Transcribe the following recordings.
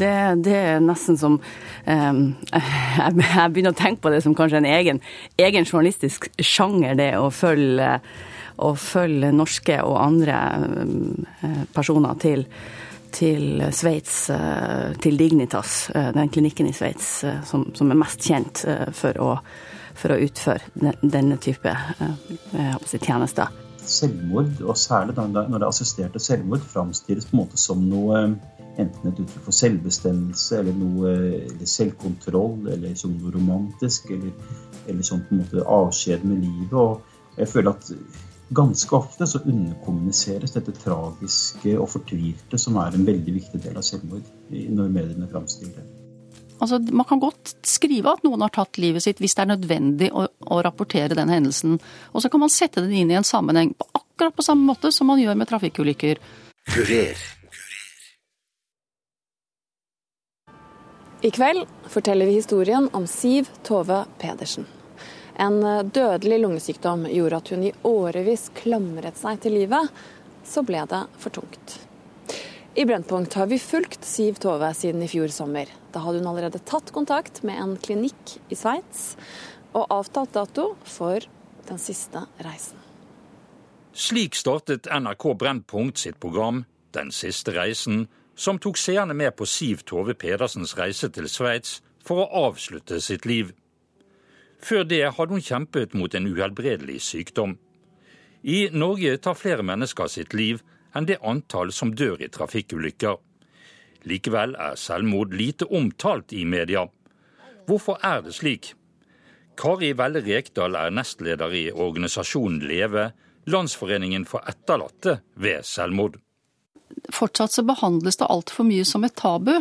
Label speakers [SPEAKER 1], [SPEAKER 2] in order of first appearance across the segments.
[SPEAKER 1] Det, det er nesten som um, jeg, jeg, begynner å tenke på det som kanskje en egen, egen journalistisk sjanger, det å følge, å følge norske og andre um, personer til, til Sveits, uh, til Dignitas, uh, den klinikken i Sveits som, som, er mest kjent for å, for, å, utføre denne type tjenester.
[SPEAKER 2] Selvmord, og særlig når det er assisterte selvmord, framstilles på en måte som noe enten et uttrykk for selvbestemmelse eller noe eller selvkontroll, eller som noe romantisk, eller, eller sånn på en måte avskjed med livet. Og jeg føler at ganske ofte så underkommuniseres dette tragiske og fortvilte, som er en veldig viktig del av selvmord, når mediene framstiller det.
[SPEAKER 3] Altså, man kan godt skrive at noen har tatt livet sitt hvis det er nødvendig å, å rapportere den hendelsen. Og så kan man sette den inn i en sammenheng på akkurat på samme måte som man gjør med trafikkulykker. Kurer.
[SPEAKER 4] I kveld forteller vi historien om Siv Tove Pedersen. En dødelig lungesykdom gjorde at hun i årevis klamret seg til livet. Så ble det for tungt. I Brennpunkt har vi fulgt Siv Tove siden i fjor sommer. Da hadde hun allerede tatt kontakt med en klinikk i Sveits og avtalt dato for den siste reisen.
[SPEAKER 5] Slik startet NRK Brennpunkt sitt program Den siste reisen, som tok seerne med på Siv Tove Pedersens reise til Sveits for å avslutte sitt liv. Før det hadde hun kjempet mot en uhelbredelig sykdom. I Norge tar flere mennesker sitt liv enn det antall som dør i trafikkulykker. Likevel er selvmord lite omtalt i media. Hvorfor er det slik? Kari Velle Rekdal er nestleder i organisasjonen Leve, Landsforeningen for etterlatte ved selvmord.
[SPEAKER 3] Fortsatt så behandles det altfor mye som et tabu.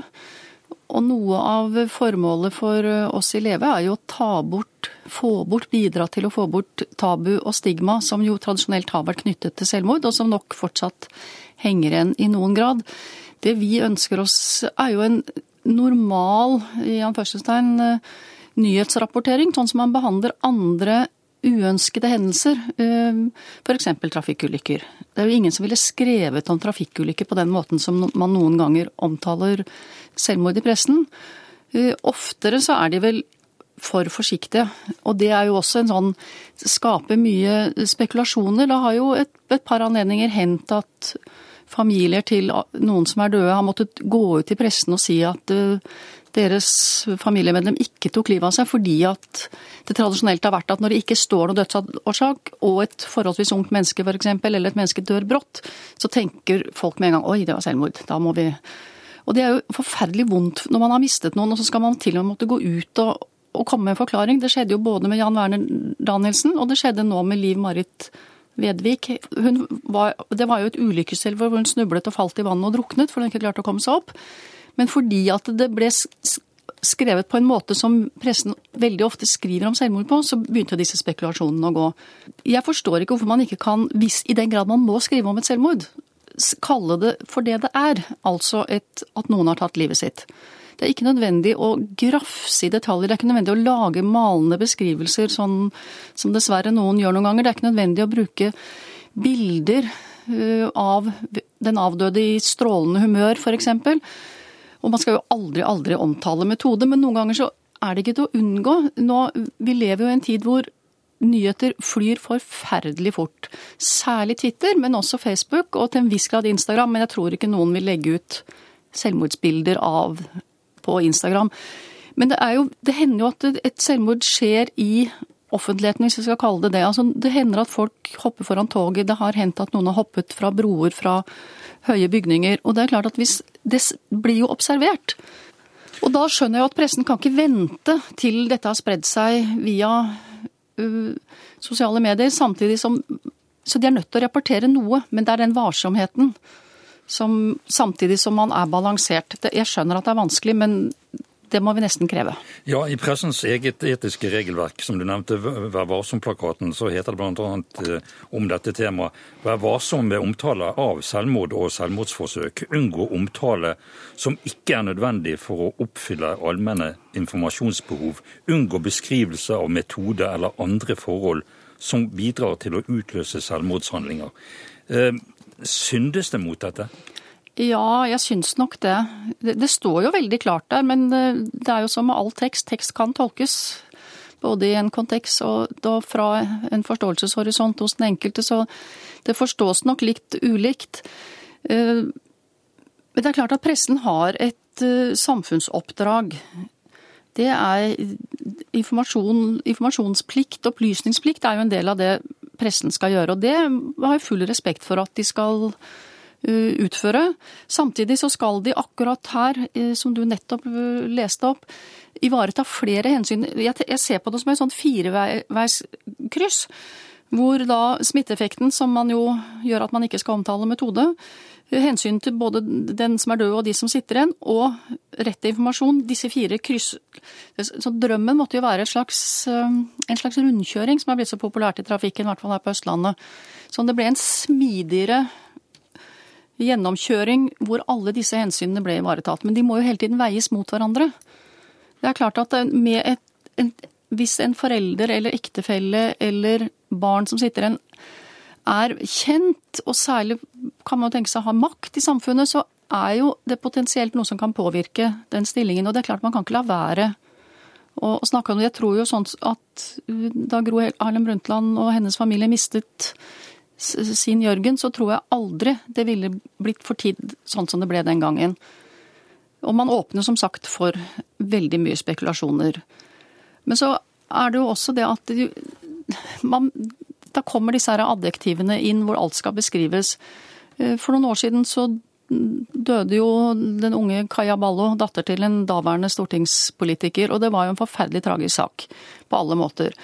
[SPEAKER 3] Og noe av formålet for oss i Leve er jo å ta bort, få bort, bidra til å få bort tabu og stigma som jo tradisjonelt har vært knyttet til selvmord, og som nok fortsatt henger igjen i noen grad. Det vi ønsker oss er jo en normal, i anførselstegn, nyhetsrapportering, sånn som man behandler andre uønskede hendelser, f.eks. trafikkulykker. Det er jo ingen som ville skrevet om trafikkulykker på den måten som man noen ganger omtaler selvmord i pressen. Eh, oftere så er de vel for forsiktige. Og det er jo også en sånn Skaper mye spekulasjoner. Det har jo et, et par anledninger hendt at familier til noen som er døde, har måttet gå ut i pressen og si at uh, deres familiemedlem ikke tok livet av seg fordi at det tradisjonelt har vært at når det ikke står noen dødsårsak, og et forholdsvis ungt menneske f.eks., eller et menneske dør brått, så tenker folk med en gang oi, det var selvmord. Da må vi og det er jo forferdelig vondt når man har mistet noen, og så skal man til og med måtte gå ut og, og komme med en forklaring. Det skjedde jo både med Jan Werner Danielsen, og det skjedde nå med Liv Marit Vedvik. Var, det var jo et ulykkestilfelle hvor hun snublet og falt i vannet og druknet, for hun ikke klarte å komme seg opp. Men fordi at det ble skrevet på en måte som pressen veldig ofte skriver om selvmord på, så begynte disse spekulasjonene å gå. Jeg forstår ikke hvorfor man ikke kan, hvis i den grad man må skrive om et selvmord, kalle det for det det er, altså et, at noen har tatt livet sitt. Det er ikke nødvendig å grafse i detaljer, det er ikke nødvendig å lage malende beskrivelser sånn som dessverre noen gjør noen ganger. Det er ikke nødvendig å bruke bilder uh, av den avdøde i strålende humør, f.eks. Og man skal jo aldri, aldri omtale metode, men noen ganger så er det ikke til å unngå. Nå, vi lever jo i en tid hvor nyheter flyr forferdelig fort. Særlig Twitter, men også Facebook, og til en viss grad Instagram. Men jeg tror ikke noen vil legge ut selvmordsbilder av på Instagram. Men det, jo, det hender jo at et selvmord skjer i offentligheten, hvis vi skal kalle det det. Altså, det hender at folk hopper foran toget. Det har hendt at noen har hoppet fra broer fra høye bygninger. Og det er klart at hvis Det blir jo observert. Og da skjønner jeg jo at pressen kan ikke vente til dette har spredd seg via uh, sosiale medier, samtidig som Så de er nødt til å rapportere noe, men det er den varsomheten som, samtidig som man er balansert. Jeg skjønner at det er vanskelig, men det må vi nesten kreve.
[SPEAKER 5] Ja, I pressens eget etiske regelverk, som du nevnte, Vær varsom-plakaten, så heter det bl.a. Eh, om dette temaet Vær varsom ved omtale av selvmord og selvmordsforsøk. Unngå omtale som ikke er nødvendig for å oppfylle allmenne informasjonsbehov. Unngå beskrivelse av metode eller andre forhold som bidrar til å utløse selvmordshandlinger. Eh, syndes det mot dette?
[SPEAKER 3] Ja, jeg syns nok det. det. det. står jo veldig klart der, men det er jo som med all tekst. Tekst kan tolkes. Både i en kontekst og fra en forståelseshorisont hos den enkelte. Så det forstås nok litt ulikt. Eh, men det er klart at pressen har et eh, samfunnsoppdrag. Det er informasjon, informasjonsplikt, opplysningsplikt er jo en del av det pressen skal gjøre. Og det har jeg full respekt for at de skal Eh, utføre. Samtidig så skal de akkurat her, eh, som du nettopp eh, leste opp, ivareta flere hensyn. Jeg ser på det som et sånn fireveiskryss. Hvor da smitteeffekten, som man jo gjør at man ikke skal omtale metode, hensyn til både den som er død og de som sitter igjen, og rett til informasjon, disse fire kryss... Så drømmen måtte jo være slags, en slags rundkjøring, som er blitt så populært i trafikken, i hvert fall her på Østlandet. Så det ble en smidigere gjennomkjøring hvor alle disse hensynene ble ivaretatt. Men de må jo hele tiden veies mot hverandre. Det er klart at med et, en, hvis en forelder eller ektefelle eller barn som sitter igjen, er kjent, og særlig kan man tenke seg å ha makt i samfunnet, så er jo det potensielt noe som kan påvirke den stillingen. Og det er klart man kan ikke la være å snakke om det. Jeg tror jo sånn at da Gro Harlem Brundtland og hennes familie mistet sin Jørgen, så tror jeg aldri det ville blitt for tid sånn som det ble den gangen. Og man åpner som sagt for veldig mye spekulasjoner. Men så er det jo også det at man, Da kommer disse her adjektivene inn hvor alt skal beskrives. Eh, for noen år siden så døde jo den unge Kaya Ballo, datter til en daværende stortingspolitiker. Og det var jo en forferdelig tragisk sak på alle måter.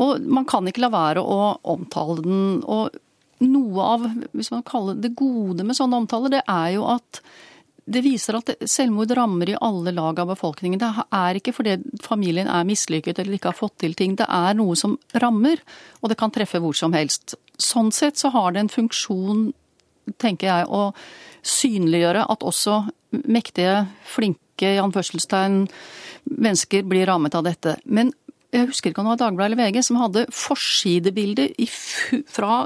[SPEAKER 3] Og man kan ikke la være å omtale den. Og noe av hvis man kaller det gode med sånne omtaler, det er jo at det viser at selvmord rammer i alle lag av befolkningen. Det er ikke fordi familien er mislykket eller ikke har fått til ting. Det er noe som rammer, og det kan treffe hvor som helst. Sånn sett så har det en funksjon, tenker jeg, å synliggjøre at også mektige, flinke, i anførselstegn, mennesker blir rammet av dette. Men jeg husker ikke om det var Dagbladet eller VG, som hadde forsidebilde fra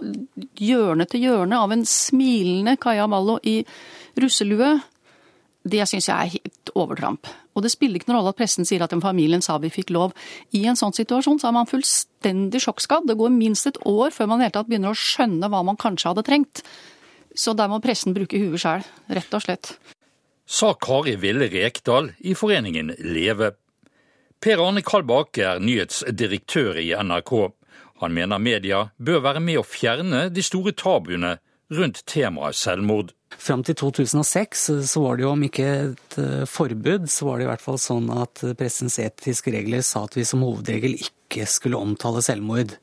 [SPEAKER 3] hjørne til hjørne av en smilende Kaja Ballo i russelue. Det syns jeg er helt overtramp. Og det spiller ikke noen rolle at pressen sier at den familien sa vi fikk lov. I en sånn situasjon så er man fullstendig sjokkskadd. Det går minst et år før man i hele tatt begynner å skjønne hva man kanskje hadde trengt. Så der må pressen bruke huet sjøl, rett og slett.
[SPEAKER 5] Sa Kari Ville Rekdal i foreningen Leve Per Arne Kalbakk er nyhetsdirektør i NRK. Han mener media bør være med å fjerne de store tabuene rundt temaet selvmord.
[SPEAKER 6] Fram til 2006 så var det jo, om ikke et eh, forbud, så var det i hvert fall sånn at pressens etiske regler sa at vi som hovedregel ikke skulle omtale selvmord.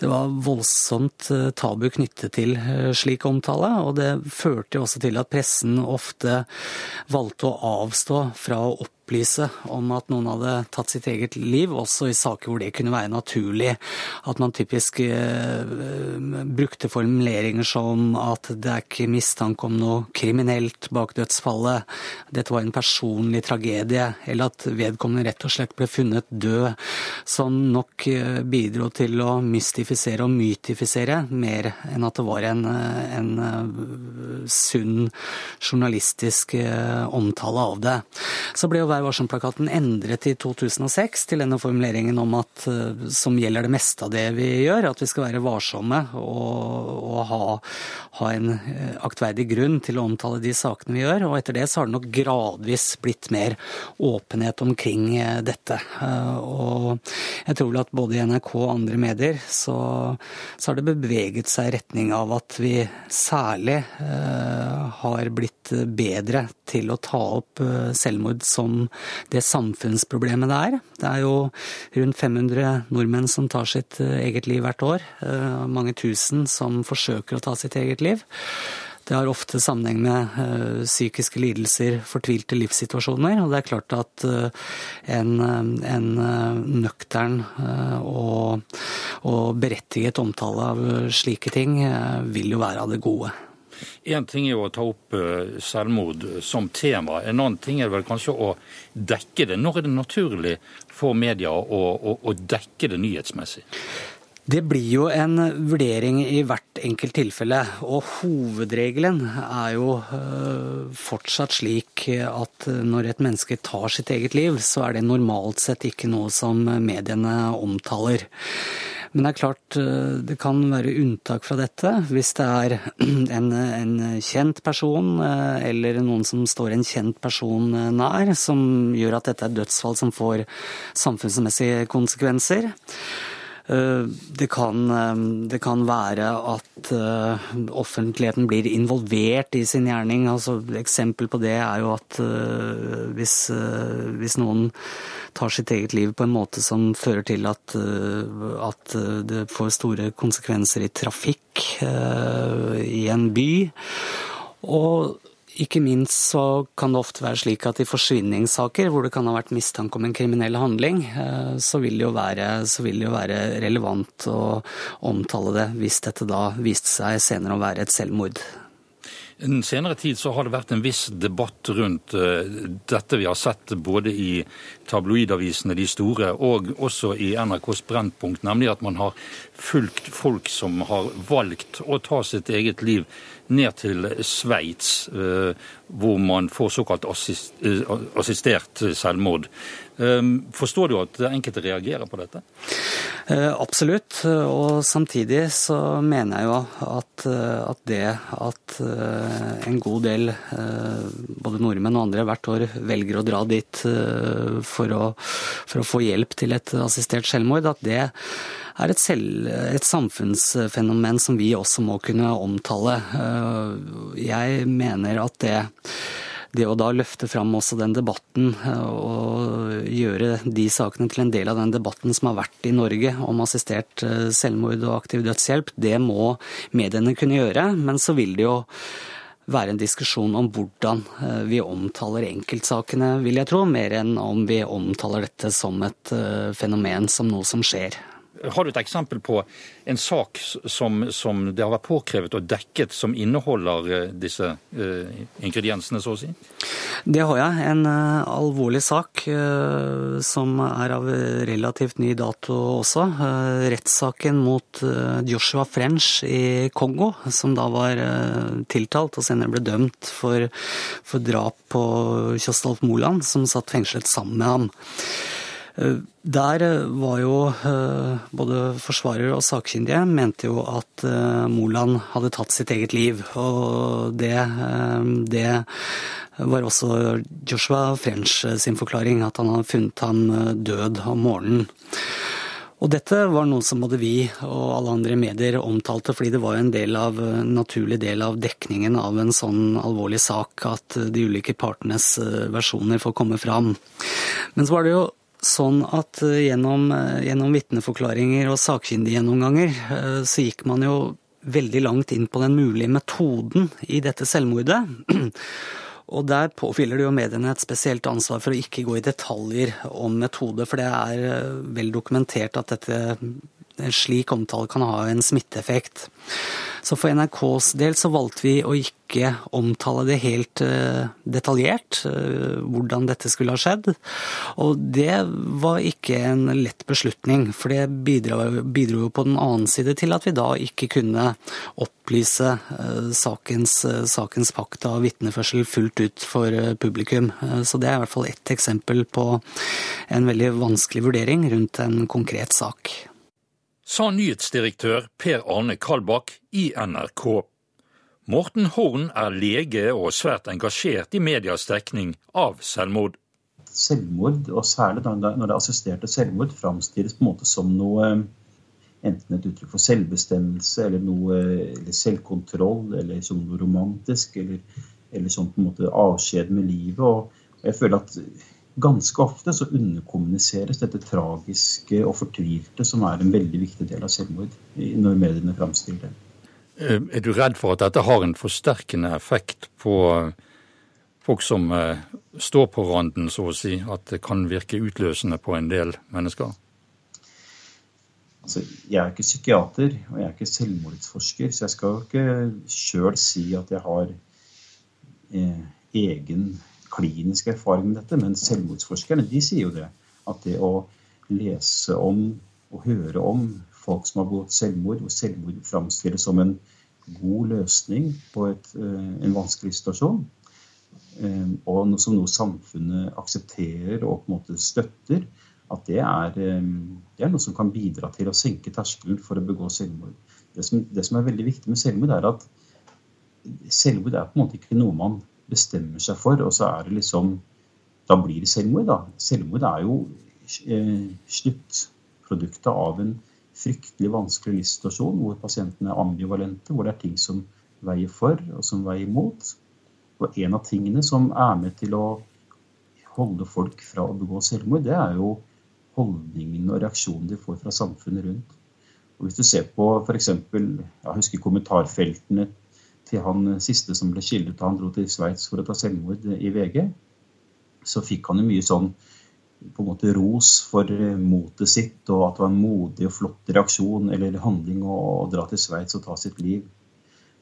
[SPEAKER 6] Det var voldsomt eh, tabu knyttet til eh, slik omtale, og det førte også til at pressen ofte valgte å avstå fra å opp opplyse om at noen hadde tatt sitt eget liv, også i saker hvor det kunne være naturlig. At man typisk eh, brukte formuleringer som at det er ikke mistanke om noe kriminelt bak dødsfallet, dette var en personlig tragedie, eller at vedkommende rett og slett ble funnet død, som nok eh, bidro til å mystifisere og mytifisere mer enn at det var en, eh, en sunn journalistisk omtale av det. Så ble jo Vær varsom-plakaten endret i 2006 til denne formuleringen om at eh, som gjelder det meste av det vi gjør, at vi skal være varsomme og, og ha, ha, en eh, aktverdig grunn til å omtale de sakene vi gjør. Og etter det så har det nok gradvis blitt mer åpenhet omkring eh, dette. Og jeg tror vel at både i NRK og andre medier så, så har det beveget seg i retning av at vi særlig har blitt bedre til å ta opp selvmord som det samfunnsproblemet det er. Det er jo rundt 500 nordmenn som tar sitt eh, eget liv hvert år. Eh, mange tusen som forsøker å ta sitt eget liv. Det har ofte sammenheng med uh, psykiske lidelser, fortvilte livssituasjoner. Og det er klart at en, en nøktern og, og, berettiget omtale av slike ting vil jo være av det gode.
[SPEAKER 5] Én ting er jo å ta opp eh, selvmord som tema. En annen ting er vel kanskje å dekke det. Når er det naturlig for media å, å, å dekke det nyhetsmessig?
[SPEAKER 6] Det blir jo en vurdering i hvert enkelt tilfelle. Og hovedregelen er jo øh, fortsatt slik at når et menneske tar sitt eget liv, så er det normalt sett ikke noe som mediene omtaler. Men det er klart øh, det kan være unntak fra dette. Hvis det er en, en kjent person øh, eller noen som står en kjent person nær, som gjør at dette er dødsfall som får samfunnsmessige konsekvenser. Eh, det kan, eh, det kan, være at eh, offentligheten blir involvert i sin gjerning. Altså, eksempel på det er jo at hvis, hvis, noen tar sitt eget liv på en måte som fører til at, at det får store konsekvenser i trafikk i en by. Og ikke minst så kan det ofte være slik at i forsvinningssaker hvor det kan ha vært mistanke om en kriminell handling, eh, så vil det jo være, det jo være relevant å omtale det hvis dette da viste seg senere å være et selvmord.
[SPEAKER 5] Den senere tid så har det vært en viss debatt rundt uh, dette vi har sett både i tabloidavisene, de store, og også i NRKs Brennpunkt, nemlig at man har fulgt folk som har valgt å ta sitt eget liv ned til Sveits, uh, hvor man får såkalt assist, uh, assistert selvmord. Ehm, forstår du at enkelte reagerer på dette?
[SPEAKER 6] Eh, absolutt. Og samtidig så mener jeg jo at, eh, at det at eh, en god del både nordmenn og andre hvert år velger å dra dit for å, for å få hjelp til et assistert selvmord, at det er et, selv, et, samfunnsfenomen som vi også må kunne omtale. Jeg mener at det det å da løfte fram også den debatten eh, og gjøre de sakene til en del av den debatten som har vært i Norge om assistert eh, selvmord og aktiv dødshjelp, det må mediene kunne gjøre. Men så vil det jo være en diskusjon om hvordan eh, vi omtaler enkeltsakene, vil jeg tro, mer enn om vi omtaler dette som et fenomen, som noe som skjer.
[SPEAKER 5] Har du et eksempel på en sak som, som det har vært påkrevet og dekket, som inneholder eh, disse uh, ingrediensene, så å si?
[SPEAKER 6] Det har jeg. En uh, alvorlig sak som er av relativt ny dato også. rettssaken mot Joshua French i Kongo, som da var tiltalt og senere ble dømt for, for drap på Kjostolf Moland, som satt fengslet sammen med ham. Eh, der eh, var jo eh, både forsvarer og sakkyndige mente jo at Moland hadde tatt sitt eget liv. Og det, det var også Joshua French sin forklaring, at han hadde funnet ham død om morgenen. Og dette var noe som både vi og alle andre medier omtalte, fordi det var en del av, en naturlig del av dekningen av en sånn alvorlig sak at de ulike partenes versjoner får komme fram. Men så var det jo sånn at eh, gjennom, eh, gjennom vitneforklaringer og sakkyndiggjennomganger eh, så gikk man jo veldig langt inn på den mulige metoden i dette selvmordet. Og der påhviler det jo mediene et spesielt ansvar for å ikke gå i detaljer om metode, for det er vel dokumentert at dette en slik omtale kan ha en smitteeffekt. Så for NRKs del så valgte vi å ikke omtale det helt uh, detaljert, uh, hvordan dette skulle ha skjedd. Og det var ikke en lett beslutning, for det bidro, jo på den annen side til at vi da ikke kunne opplyse uh, sakens, sakens pakt av vitneførsel fullt ut for publikum. Så det er i hvert fall ett eksempel på en veldig vanskelig vurdering rundt en konkret sak
[SPEAKER 5] sa nyhetsdirektør Per Arne Kalbakk i NRK. Morten Horn er lege og svært engasjert i medias dekning av selvmord.
[SPEAKER 2] Selvmord, og særlig når det er assisterte selvmord, framstilles på en måte som noe enten et uttrykk for selvbestemmelse eller noe eller selvkontroll eller som noe romantisk eller, eller som på en måte avskjed med livet. Og jeg føler at ganske ofte så underkommuniseres dette tragiske og fortvilte, som er en veldig viktig del av selvmord, når mediene framstiller det.
[SPEAKER 5] Eh, er du redd for at dette har en forsterkende effekt på folk som eh, står på randen, så å si? At det kan virke utløsende på en del mennesker?
[SPEAKER 2] Altså, jeg er ikke psykiater, og jeg er ikke selvmordsforsker, så jeg skal jo ikke sjøl si at jeg har eh, egen klinisk erfaring med dette, men selvmordsforskerne de sier jo det. At det å lese om og høre om folk som har begått selvmord, hvor selvmord framstilles som en god løsning på et, en vanskelig situasjon. Og noe som noe samfunnet aksepterer og på en måte støtter. At det er, det er noe som kan bidra til å senke terskelen for å begå selvmord. Det som, det som er veldig viktig med selvmord, er at selvmord er på en måte ikke noe man bestemmer seg for, og så er det liksom Da blir det selvmord, da. Selvmord er jo eh, sluttproduktet av en fryktelig vanskelig livssituasjon hvor pasientene er ambivalente, hvor det er ting som veier for og som veier imot. Og en av tingene som er med til å holde folk fra å begå selvmord, det er jo holdningene og reaksjonene de får fra samfunnet rundt. Og Hvis du ser på f.eks. Jeg husker kommentarfeltene til han siste som ble skildret da han dro til Sveits for å ta selvmord i VG, så fikk han jo mye sånn på en måte ros for motet sitt, og at det var en modig og flott reaksjon eller handling å, dra til Sveits og ta sitt liv.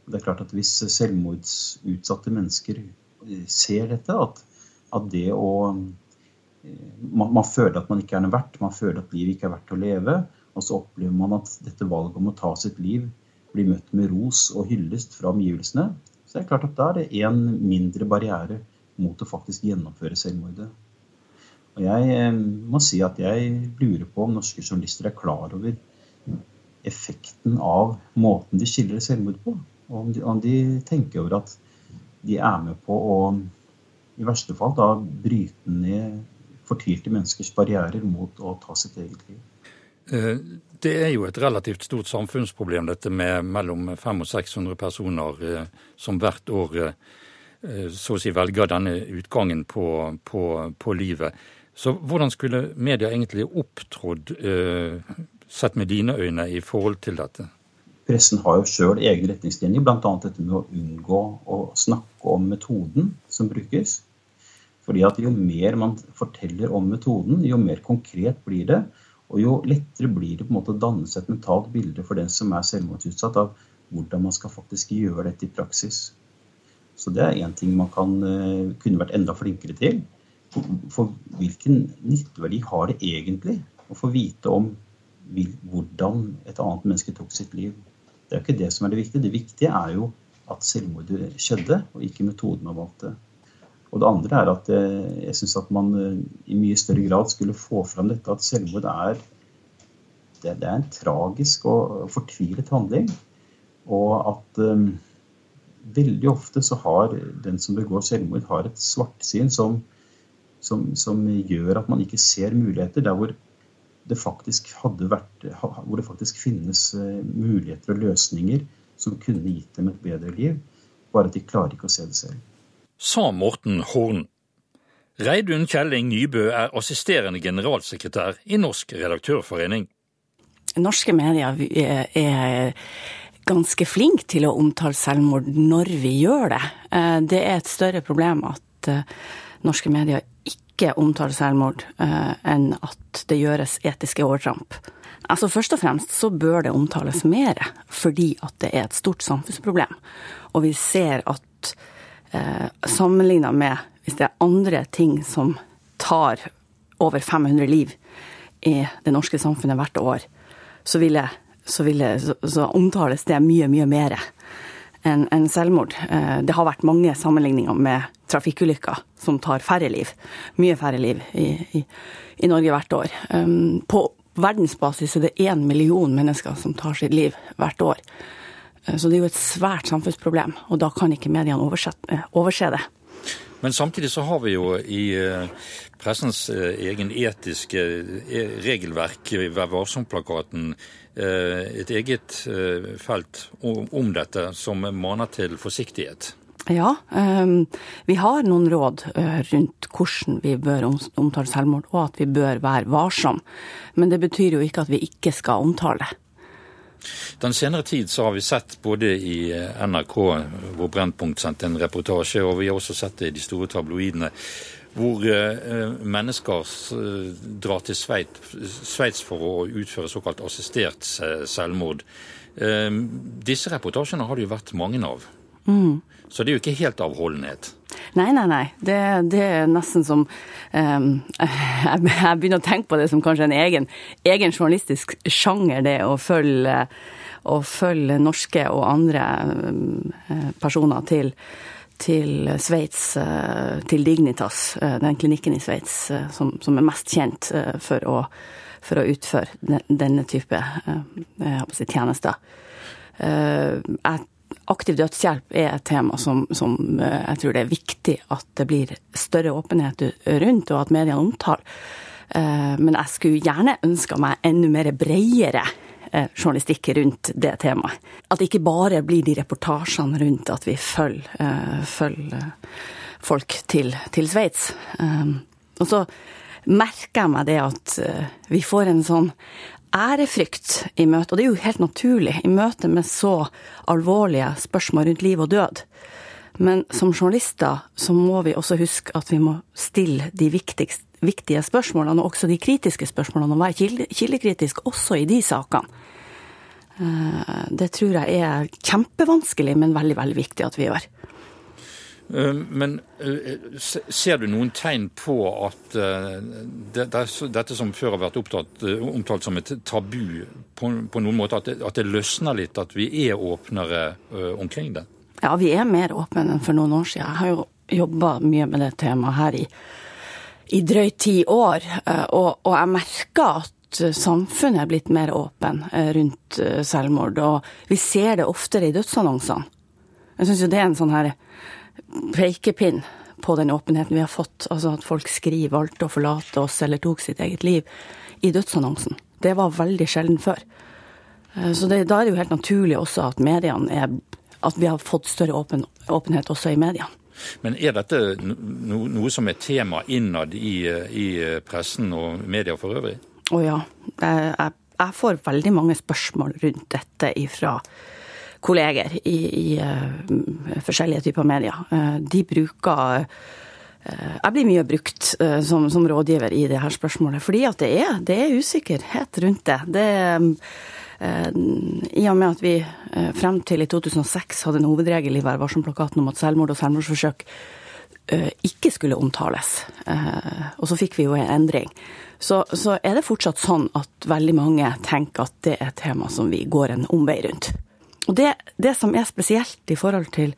[SPEAKER 2] Og det er klart at Hvis selvmordsutsatte mennesker eh, ser dette, at, at det å eh, man, man, føler at man ikke er noe verdt, man føler at livet ikke er verdt å leve, og så opplever man at dette valget om å ta sitt liv blir møtt med ros og hyllest fra omgivelsene. Så det er klart at da er det én mindre barriere mot å faktisk gjennomføre selvmordet. Og jeg eh, må si at jeg lurer på om norske journalister er klar over effekten av måten de skildrer selvmord på. Og om de, om de tenker over at de er med på å i verste fall da bryte ned fortvilte menneskers barrierer mot å ta sitt eget liv.
[SPEAKER 5] Eh, det er jo et relativt stort samfunnsproblem, dette med mellom 500 og 600 personer eh, som hvert år eh, så å si velger denne utgangen på, på, på livet. Så hvordan skulle media egentlig opptrådt, sett med dine øyne, i forhold til dette?
[SPEAKER 2] Pressen har jo sjøl egne retningslinjer, bl.a. dette med å unngå å snakke om metoden som brukes. Fordi at Jo mer man forteller om metoden, jo mer konkret blir det. Og jo lettere blir det på en måte å danne seg et mentalt bilde for den som er selvmordsutsatt, av hvordan man skal faktisk gjøre dette i praksis. Så det er én ting man kan, eh, kunne vært enda flinkere til. For, for hvilken nytteverdi har det egentlig å få vite om hvordan et annet menneske tok sitt liv? Det er jo ikke det som er det viktige. Det viktige er jo at selvmordet skjedde, og ikke metoden man valgte. Og det andre er at eh, jeg syns at man eh, i mye større grad skulle få fram dette at selvmord er det, er en tragisk og fortvilet handling. Og at um, veldig ofte så har den som begår selvmord, har et svartsyn som, som, som, gjør at man ikke ser muligheter der hvor det faktisk hadde vært hvor det faktisk finnes muligheter og løsninger som kunne gitt dem et bedre liv. Bare at de klarer ikke å se det selv
[SPEAKER 5] sa Morten Horn. Reidun Kjelling Nybø er assisterende generalsekretær i Norsk redaktørforening.
[SPEAKER 1] Norske medier er ganske flinke til å omtale selvmord når vi gjør det. Eh, det er et større problem at eh, norske medier ikke omtaler selvmord eh, enn at det gjøres etiske overtramp. Altså Først og fremst så bør det omtales mer, fordi at det er et stort samfunnsproblem. Og vi ser at eh, sammenligna med hvis det er andre ting som tar over 500 liv i det norske samfunnet hvert år, så, vil jeg, så, vil jeg, så, så omtales det mye, mye mer enn en selvmord. Eh, det har vært mange sammenligninger med trafikkulykker som tar færre liv. Mye færre liv i, i, i Norge hvert år. Um, på verdensbasis er det én million mennesker som tar sitt liv hvert år. Eh, så det er jo et svært samfunnsproblem, og da kan ikke mediene eh, overse det.
[SPEAKER 5] Men samtidig så har vi jo i eh, pressens egen etiske regelverk, Vær varsom-plakaten, et eget felt om dette som maner til forsiktighet.
[SPEAKER 1] Ja, vi har noen råd rundt hvordan vi bør omtale selvmord, og at vi bør være varsom. Men det betyr jo ikke at vi ikke skal omtale.
[SPEAKER 5] Den senere tid så har vi sett både i eh, NRK, hvor Brennpunkt sendte en reportasje, og vi har også sett det i de store tabloidene, hvor eh, mennesker eh, drar til Sveits for å utføre såkalt assistert selvmord. Disse reportasjene har det jo vært mange av. Mm. Så det er jo ikke helt avholdenhet.
[SPEAKER 1] Nei, nei, nei. Det, det er nesten som um, jeg, begynner å tenke på det som kanskje en egen, egen journalistisk sjanger, det å følge, å følge norske og andre um, personer til, til Sveits, uh, til Dignitas, uh, den klinikken i Sveits som, som, er mest kjent for å, for å utføre denne type si, tjenester. Jeg aktiv dødshjelp er et tema som, som, eh, jeg tror det er viktig at det blir større åpenhet rundt, og at mediene omtaler. Eh, men jeg skulle gjerne ønska meg enda mer bredere eh, journalistikk rundt det temaet. At det ikke bare blir de reportasjene rundt at vi følger, følger folk til, til Sveits. Og så merker jeg meg det at vi får en sånn ærefrykt i møte, og det er jo helt naturlig i møte med så alvorlige spørsmål rundt liv og død. Men som journalister så må vi også huske at vi må stille de viktige spørsmålene, og også de kritiske spørsmålene, og være kildekritisk også i de sakene. Eh, det tror jeg er kjempevanskelig, men veldig, veldig viktig at vi gjør.
[SPEAKER 5] Eh, men eh, ser du noen tegn på at eh, dette som før har vært opptatt, omtalt som et tabu, på noen måte at det, at det løsner litt, at vi er åpnere omkring det?
[SPEAKER 1] Ja, vi er mer åpne enn for noen år siden. Jeg har jo jobba mye med det temaet her i, i drøyt ti år, og, og jeg merker at samfunnet er blitt mer åpen rundt selvmord. Og vi ser det oftere i dødsannonsene. Jeg syns jo det er en sånn her pekepinn på den åpenheten vi har fått. Altså at folk skriver 'valgte å forlate oss' eller 'tok sitt eget liv' i dødsannonsen. Det var veldig sjelden før. Eh, så det, da er det jo helt naturlig også at mediene er At vi har fått større åpen, åpenhet også i mediene.
[SPEAKER 5] Men er dette no, noe som er tema innad i, i pressen og media for øvrig?
[SPEAKER 1] Å ja. Jeg, jeg, jeg får veldig mange spørsmål rundt dette ifra kolleger i, i uh, forskjellige typer medier. Uh, de bruker uh, Jeg blir mye brukt som, som, rådgiver i det her spørsmålet, fordi at det er, det er usikkerhet rundt det. det i og med at vi frem til i 2006 hadde en hovedregel i Vær varsom-plakaten om at selvmord og selvmordsforsøk ikke skulle omtales, og så fikk vi jo en endring, så, så er det fortsatt sånn at veldig mange tenker at det er et tema som vi går en omvei rundt. Og det, det, som er spesielt i forhold til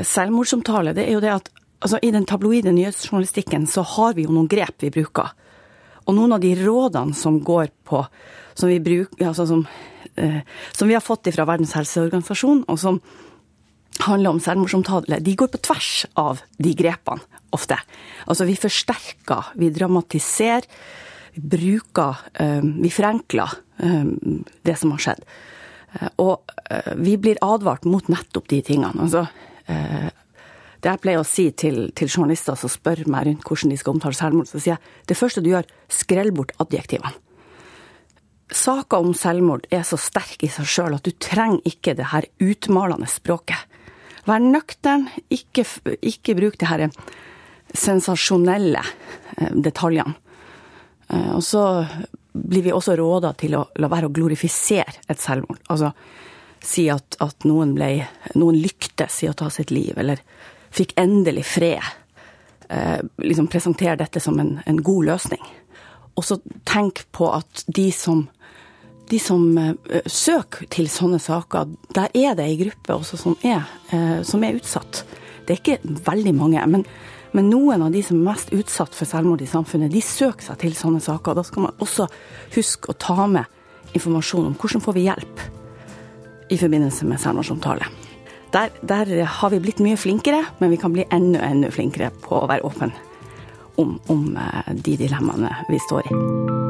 [SPEAKER 1] selvmordsomtale, det er jo det at altså, i den tabloide nyhetsjournalistikken så har vi jo noen grep vi bruker. Og noen av de rådene som går på Som vi, bruker, altså som, eh, som vi har fått fra Verdens helseorganisasjon, og som handler om selvmordsomtale, de går på tvers av de grepene ofte. Altså vi forsterker, vi dramatiserer, vi bruker, eh, vi forenkler eh, det som har skjedd. Eh, og eh, vi blir advart mot nettopp de tingene. Altså, eh, det jeg pleier å si til, til, journalister som spør meg rundt hvordan de skal omtale selvmord, så sier jeg det første du gjør, skrell bort adjektivene. Saker om selvmord er så sterke i seg sjøl at du trenger ikke det her utmalende språket. Vær nøktern, ikke, ikke bruk de her sensasjonelle detaljene. Og så blir vi også råda til å la være å glorifisere et selvmord. Altså si at, at noen, ble, noen lyktes i å ta sitt liv, eller fikk endelig fred. Eh, liksom presentere dette som en, en, god løsning. Og så tenk på at de som, de som eh, søker til sånne saker, der er det ei gruppe også som er, eh, som er utsatt. Det er ikke veldig mange. men men noen av de som er mest utsatt for selvmord i samfunnet, de søker seg til sånne saker. Da skal man også huske å ta med informasjon om hvordan får vi hjelp i forbindelse med selvmordsomtale. Der, der, har vi blitt mye flinkere, men vi kan bli enda, enda flinkere på å være åpne om, om eh, de dilemmaene vi står i.